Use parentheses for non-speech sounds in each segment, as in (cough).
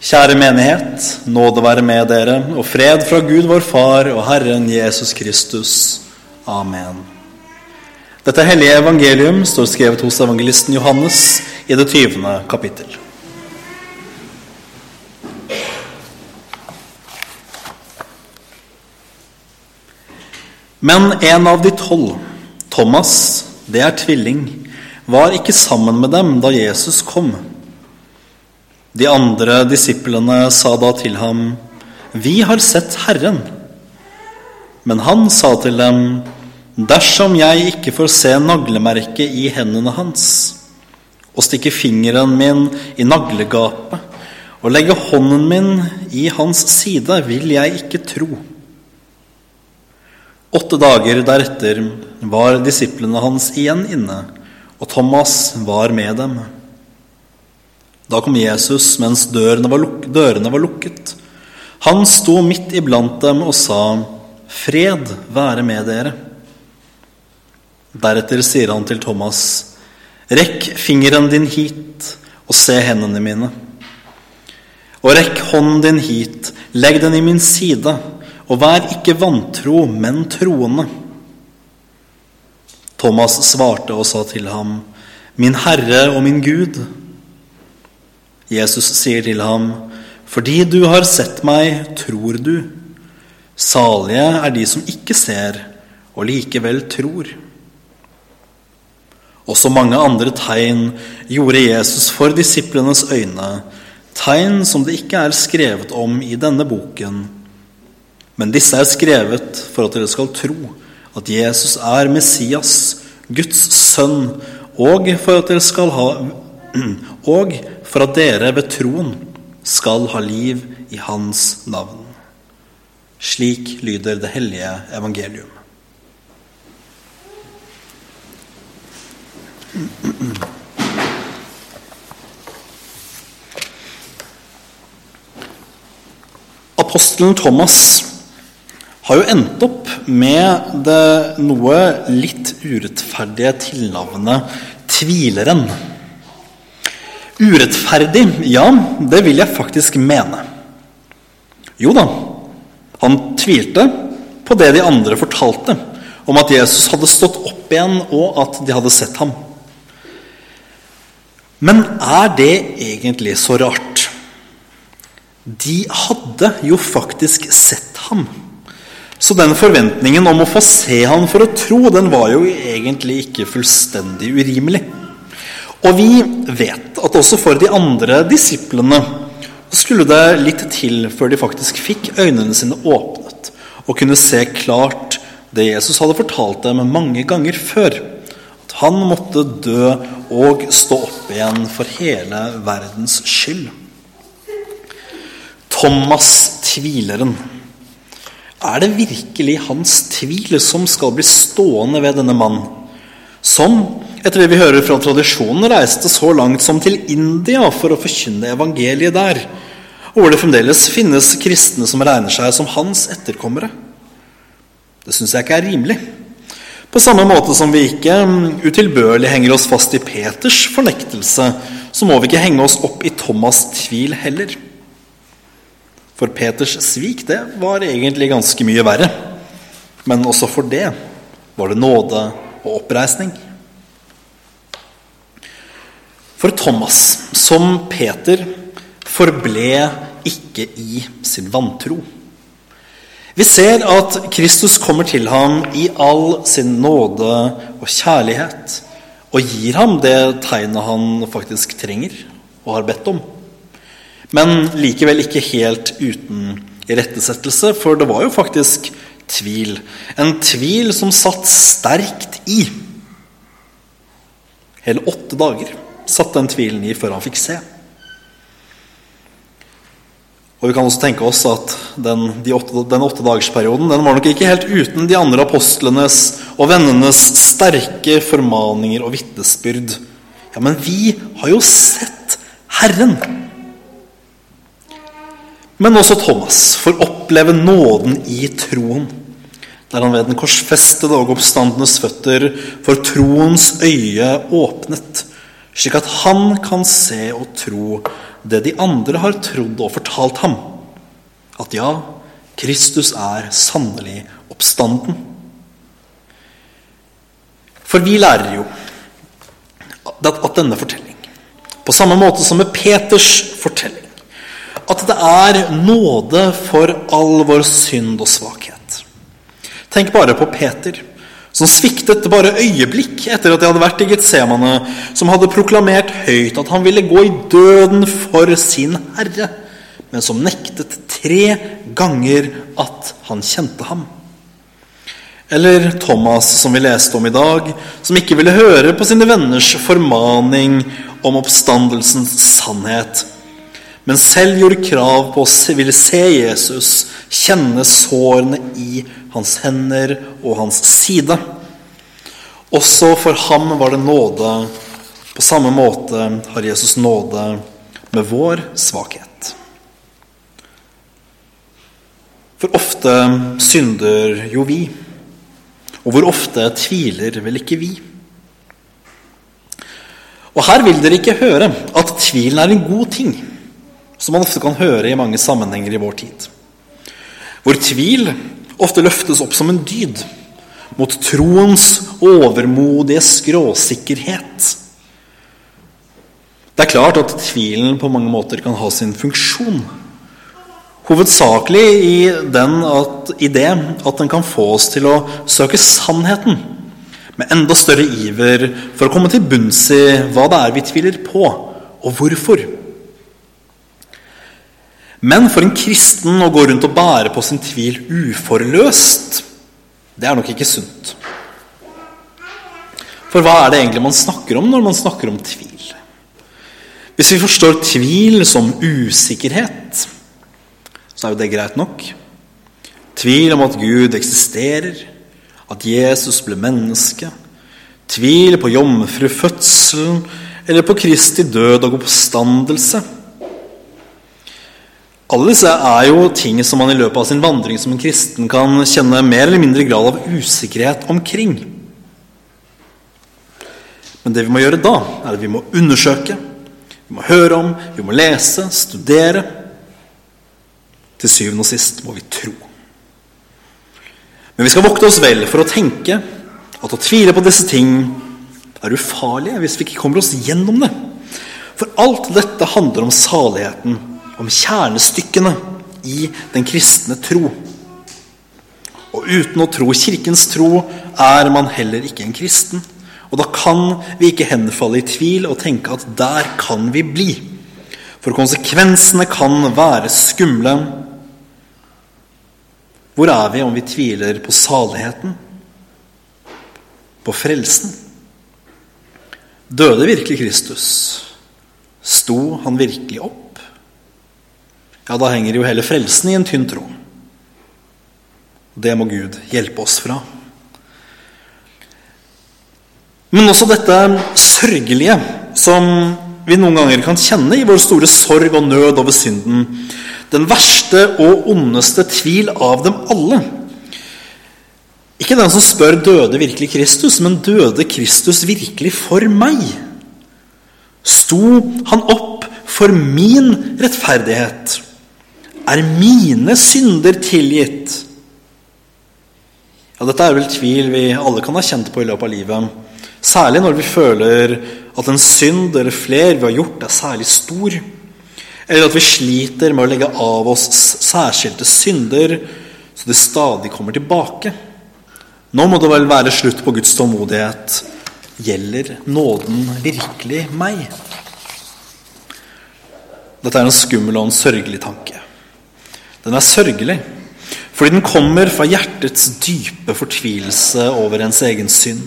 Kjære menighet, nåde være med dere, og fred fra Gud vår Far og Herren Jesus Kristus. Amen. Dette hellige evangelium står skrevet hos evangelisten Johannes i det 20. kapittel. Men en av de tolv, Thomas, det er tvilling, var ikke sammen med dem da Jesus kom. De andre disiplene sa da til ham, Vi har sett Herren. Men han sa til dem, Dersom jeg ikke får se naglemerket i hendene hans, og stikke fingeren min i naglegapet og legge hånden min i hans side, vil jeg ikke tro. Åtte dager deretter var disiplene hans igjen inne, og Thomas var med dem. Da kom Jesus mens dørene var, dørene var lukket. Han sto midt iblant dem og sa, Fred være med dere. Deretter sier han til Thomas, Rekk fingeren din hit og se hendene mine. Og rekk hånden din hit, legg den i min side, og vær ikke vantro, men troende. Thomas svarte og sa til ham, Min Herre og min Gud. Jesus sier til ham, Fordi du har sett meg, tror du. Salige er de som ikke ser, og likevel tror. Også mange andre tegn gjorde Jesus for disiplenes øyne, tegn som det ikke er skrevet om i denne boken. Men disse er skrevet for at dere skal tro at Jesus er Messias, Guds sønn, og for at dere skal ha (clears throat) og for at dere ved troen skal ha liv i Hans navn. Slik lyder det hellige evangelium. Apostelen Thomas har jo endt opp med det noe litt urettferdige tilnavnet tvileren. Urettferdig, ja, det vil jeg faktisk mene. Jo da, han tvilte på det de andre fortalte om at Jesus hadde stått opp igjen, og at de hadde sett ham. Men er det egentlig så rart? De hadde jo faktisk sett ham. Så den forventningen om å få se ham for å tro, den var jo egentlig ikke fullstendig urimelig. Og vi vet at også for de andre disiplene skulle det litt til før de faktisk fikk øynene sine åpnet og kunne se klart det Jesus hadde fortalt dem mange ganger før. At han måtte dø og stå opp igjen for hele verdens skyld. Thomas tvileren. Er det virkelig hans tvil som skal bli stående ved denne mannen? som etter det vi hører fra tradisjonen, reiste så langt som til India for å forkynne evangeliet der, og hvor det fremdeles finnes kristne som regner seg som hans etterkommere. Det syns jeg ikke er rimelig. På samme måte som vi ikke mm, utilbørlig henger oss fast i Peters fornektelse, så må vi ikke henge oss opp i Thomas' tvil heller. For Peters svik, det var egentlig ganske mye verre. Men også for det var det nåde og oppreisning. For Thomas, som Peter, forble ikke i sin vantro. Vi ser at Kristus kommer til ham i all sin nåde og kjærlighet og gir ham det tegnet han faktisk trenger og har bedt om. Men likevel ikke helt uten irettesettelse, for det var jo faktisk tvil. En tvil som satt sterkt i. Hele åtte dager satt den tvilen i før han fikk se. Og Vi kan også tenke oss at den, de åtte, den åttedagersperioden den var nok ikke helt uten de andre apostlenes og vennenes sterke formaninger og vitnesbyrd. Ja, men vi har jo sett Herren! Men også Thomas får oppleve nåden i troen, der han ved den korsfestede og oppstandenes føtter får troens øye åpnet slik at han kan se og tro det de andre har trodd og fortalt ham. At ja, Kristus er sannelig oppstanden. For vi lærer jo at denne fortelling, på samme måte som med Peters fortelling, at det er nåde for all vår synd og svakhet. Tenk bare på Peter som sviktet bare øyeblikk etter at de hadde vært i Getsemane, som hadde proklamert høyt at han ville gå i døden for sin Herre, men som nektet tre ganger at han kjente ham. Eller Thomas, som vi leste om i dag, som ikke ville høre på sine venners formaning om oppstandelsens sannhet, men selv gjorde krav på å ville se Jesus, kjenne sårene i hans hender og hans side. Også for ham var det nåde. På samme måte har Jesus nåde med vår svakhet. For ofte synder jo vi. Og hvor ofte tviler vel ikke vi? Og her vil dere ikke høre at tvilen er en god ting som man ofte kan høre i mange sammenhenger i vår tid. Hvor tvil ofte løftes opp som en dyd mot troens overmodige skråsikkerhet. Det er klart at tvilen på mange måter kan ha sin funksjon. Hovedsakelig i, den at, i det at den kan få oss til å søke sannheten med enda større iver for å komme til bunns i hva det er vi tviler på, og hvorfor. Men for en kristen å gå rundt og bære på sin tvil uforløst, det er nok ikke sunt. For hva er det egentlig man snakker om når man snakker om tvil? Hvis vi forstår tvil som usikkerhet, så er jo det greit nok. Tvil om at Gud eksisterer, at Jesus ble menneske. Tvil på jomfrufødselen eller på Kristi død og oppstandelse. Alle disse er jo ting som man i løpet av sin vandring som en kristen kan kjenne mer eller mindre grad av usikkerhet omkring. Men det vi må gjøre da, er at vi må undersøke, vi må høre om, vi må lese, studere. Til syvende og sist må vi tro. Men vi skal vokte oss vel for å tenke at å tvile på disse ting er ufarlige hvis vi ikke kommer oss gjennom det. For alt dette handler om saligheten om kjernestykkene i den kristne tro. Og uten å tro Kirkens tro er man heller ikke en kristen. Og da kan vi ikke henfalle i tvil og tenke at der kan vi bli. For konsekvensene kan være skumle. Hvor er vi om vi tviler på saligheten? På frelsen? Døde virkelig Kristus? Sto han virkelig opp? Ja, da henger jo hele frelsen i en tynn tråd. Det må Gud hjelpe oss fra. Men også dette sørgelige som vi noen ganger kan kjenne i vår store sorg og nød over synden. Den verste og ondeste tvil av dem alle. Ikke den som spør døde virkelig Kristus, men døde Kristus virkelig for meg? Sto han opp for min rettferdighet? Er mine synder tilgitt? Ja, Dette er vel tvil vi alle kan ha kjent på i løpet av livet. Særlig når vi føler at en synd eller flere vi har gjort, er særlig stor. Eller at vi sliter med å legge av oss særskilte synder så de stadig kommer tilbake. Nå må det vel være slutt på Guds tålmodighet. Gjelder nåden virkelig meg? Dette er en skummel og en sørgelig tanke. Den er sørgelig, fordi den kommer fra hjertets dype fortvilelse over ens egen synd.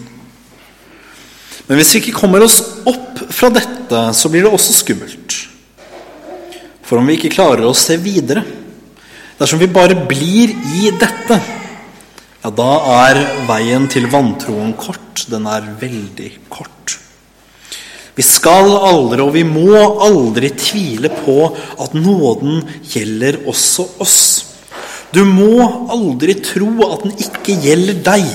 Men hvis vi ikke kommer oss opp fra dette, så blir det også skummelt. For om vi ikke klarer å se videre, dersom vi bare blir i dette, ja, da er veien til vantroen kort. Den er veldig kort. Vi skal aldri, og vi må aldri tvile på at nåden gjelder også oss. Du må aldri tro at den ikke gjelder deg.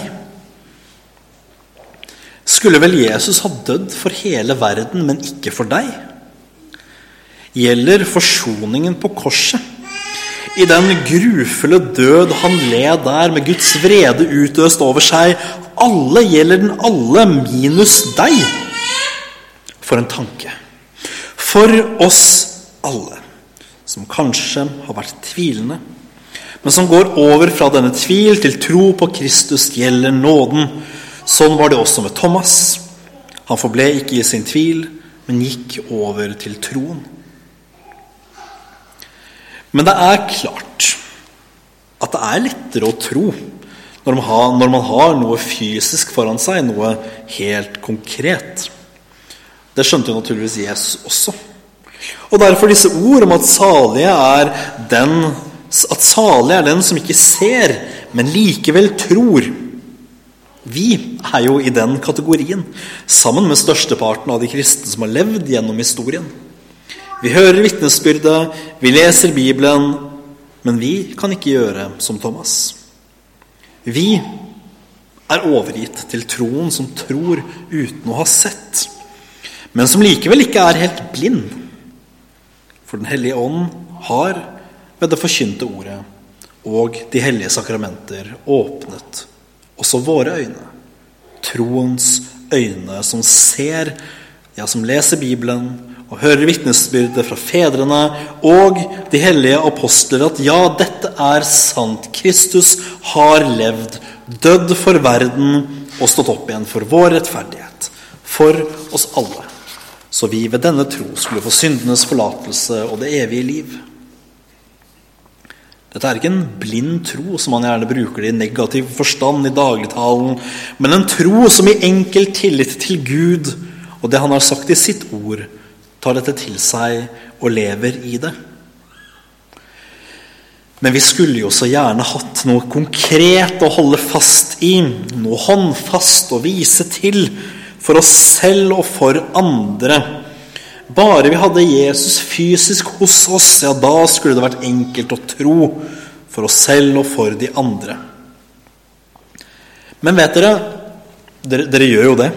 Skulle vel Jesus ha dødd for hele verden, men ikke for deg? gjelder forsoningen på korset. I den grufulle død han led der, med Guds vrede utøst over seg. Alle gjelder den alle, minus deg. For en tanke. For oss alle, som kanskje har vært tvilende, men som går over fra denne tvil til tro på Kristus, gjelder nåden. Sånn var det også med Thomas. Han forble ikke i sin tvil, men gikk over til troen. Men det er klart at det er lettere å tro når man, har, når man har noe fysisk foran seg, noe helt konkret. Det skjønte jo naturligvis Jesus også. Og derfor disse ord om at salige er den, at salig er den som ikke ser, men likevel tror. Vi er jo i den kategorien, sammen med størsteparten av de kristne som har levd gjennom historien. Vi hører vitnesbyrdet, vi leser Bibelen, men vi kan ikke gjøre som Thomas. Vi er overgitt til troen som tror uten å ha sett, men som likevel ikke er helt blind. For Den hellige ånd har ved det forkynte ordet og de hellige sakramenter åpnet også våre øyne. Troens øyne som ser, ja, som leser Bibelen, og hører vitnesbyrdet fra fedrene og de hellige apostler at ja, dette er sant. Kristus har levd, dødd for verden og stått opp igjen for vår rettferdighet. For oss alle. Så vi ved denne tro skulle få syndenes forlatelse og det evige liv. Dette er ikke en blind tro, som man gjerne bruker det i negativ forstand i dagligtalen, men en tro som i enkel tillit til Gud og det han har sagt i sitt ord, tar dette til seg og lever i det. Men vi skulle jo så gjerne hatt noe konkret å holde fast i, noe håndfast å vise til for oss selv og for andre. Bare vi hadde Jesus fysisk hos oss, ja, da skulle det vært enkelt å tro for oss selv og for de andre. Men vet dere, dere, dere gjør jo det.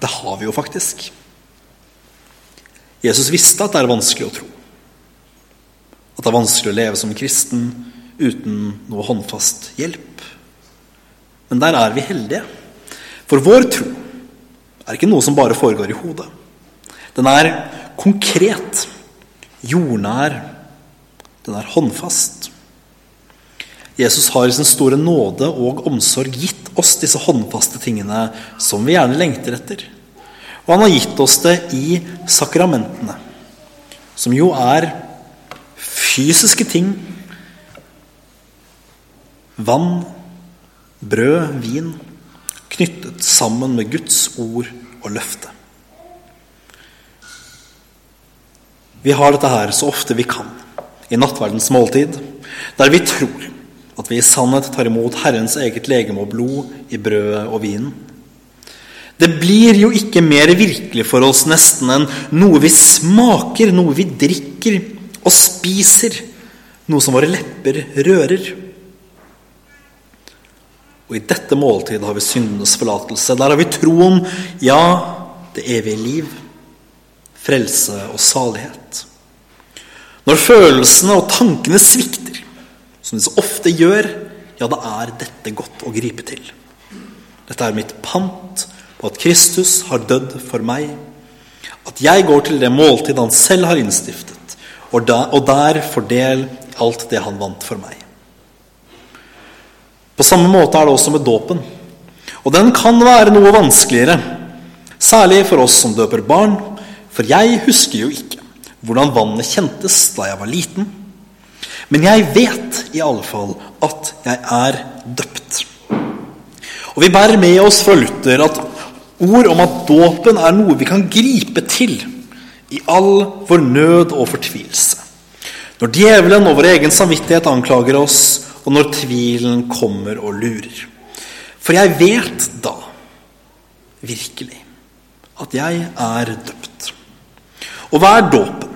Det har vi jo faktisk. Jesus visste at det er vanskelig å tro. At det er vanskelig å leve som kristen uten noe håndfast hjelp. Men der er vi heldige. For vår tro er ikke noe som bare foregår i hodet. Den er konkret, jordnær, den er håndfast. Jesus har i sin store nåde og omsorg gitt oss disse håndfaste tingene som vi gjerne lengter etter. Og han har gitt oss det i sakramentene, som jo er fysiske ting. Vann, brød, vin, knyttet sammen med Guds ord og løfte. Vi har dette her så ofte vi kan i nattverdens måltid, der vi tror at vi i sannhet tar imot Herrens eget legeme og blod i brødet og vinen. Det blir jo ikke mer virkelig for oss nesten enn noe vi smaker, noe vi drikker og spiser, noe som våre lepper rører. Og i dette måltidet har vi syndenes forlatelse. Der har vi troen, ja, det evige liv, frelse og salighet. Når følelsene og tankene svikter, som de så ofte gjør, ja, da er dette godt å gripe til. Dette er mitt pant på at Kristus har dødd for meg. At jeg går til det måltid han selv har innstiftet, og der og der fordel alt det han vant for meg. På samme måte er det også med dåpen. Og den kan være noe vanskeligere, særlig for oss som døper barn, for jeg husker jo ikke hvordan vannet kjentes da jeg var liten. Men jeg vet i alle fall at jeg er døpt. Og vi bærer med oss fra Luther at Ord om at dåpen er noe vi kan gripe til i all vår nød og fortvilelse. Når djevelen og vår egen samvittighet anklager oss, og når tvilen kommer og lurer. For jeg vet da virkelig at jeg er døpt. Og hva er dåpen?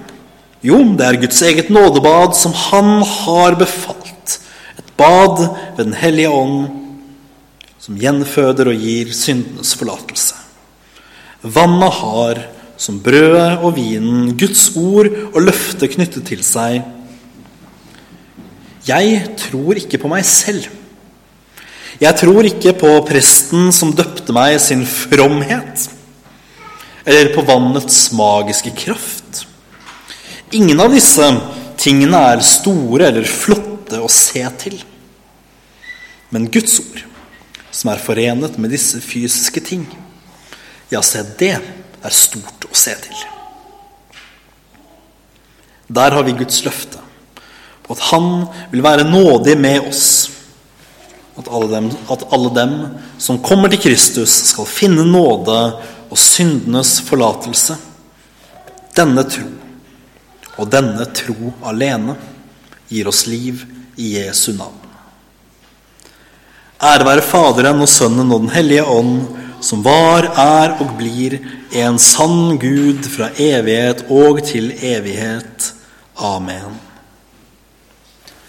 Jo, det er Guds eget nådebad som Han har befalt. Et bad ved Den hellige ånd som gjenføder og gir syndenes forlatelse. Vannet har som brødet og vinen, Guds ord og løftet knyttet til seg. Jeg tror ikke på meg selv. Jeg tror ikke på presten som døpte meg sin fromhet, eller på vannets magiske kraft. Ingen av disse tingene er store eller flotte å se til. Men Guds ord, som er forenet med disse fysiske ting, ja, se, det er stort å se til. Der har vi Guds løfte på at Han vil være nådig med oss. At alle, dem, at alle dem som kommer til Kristus, skal finne nåde og syndenes forlatelse. Denne tro, og denne tro alene, gir oss liv i Jesu navn. Ære være Faderen og Sønnen og Den hellige ånd, som var, er og blir en sann Gud fra evighet og til evighet. Amen.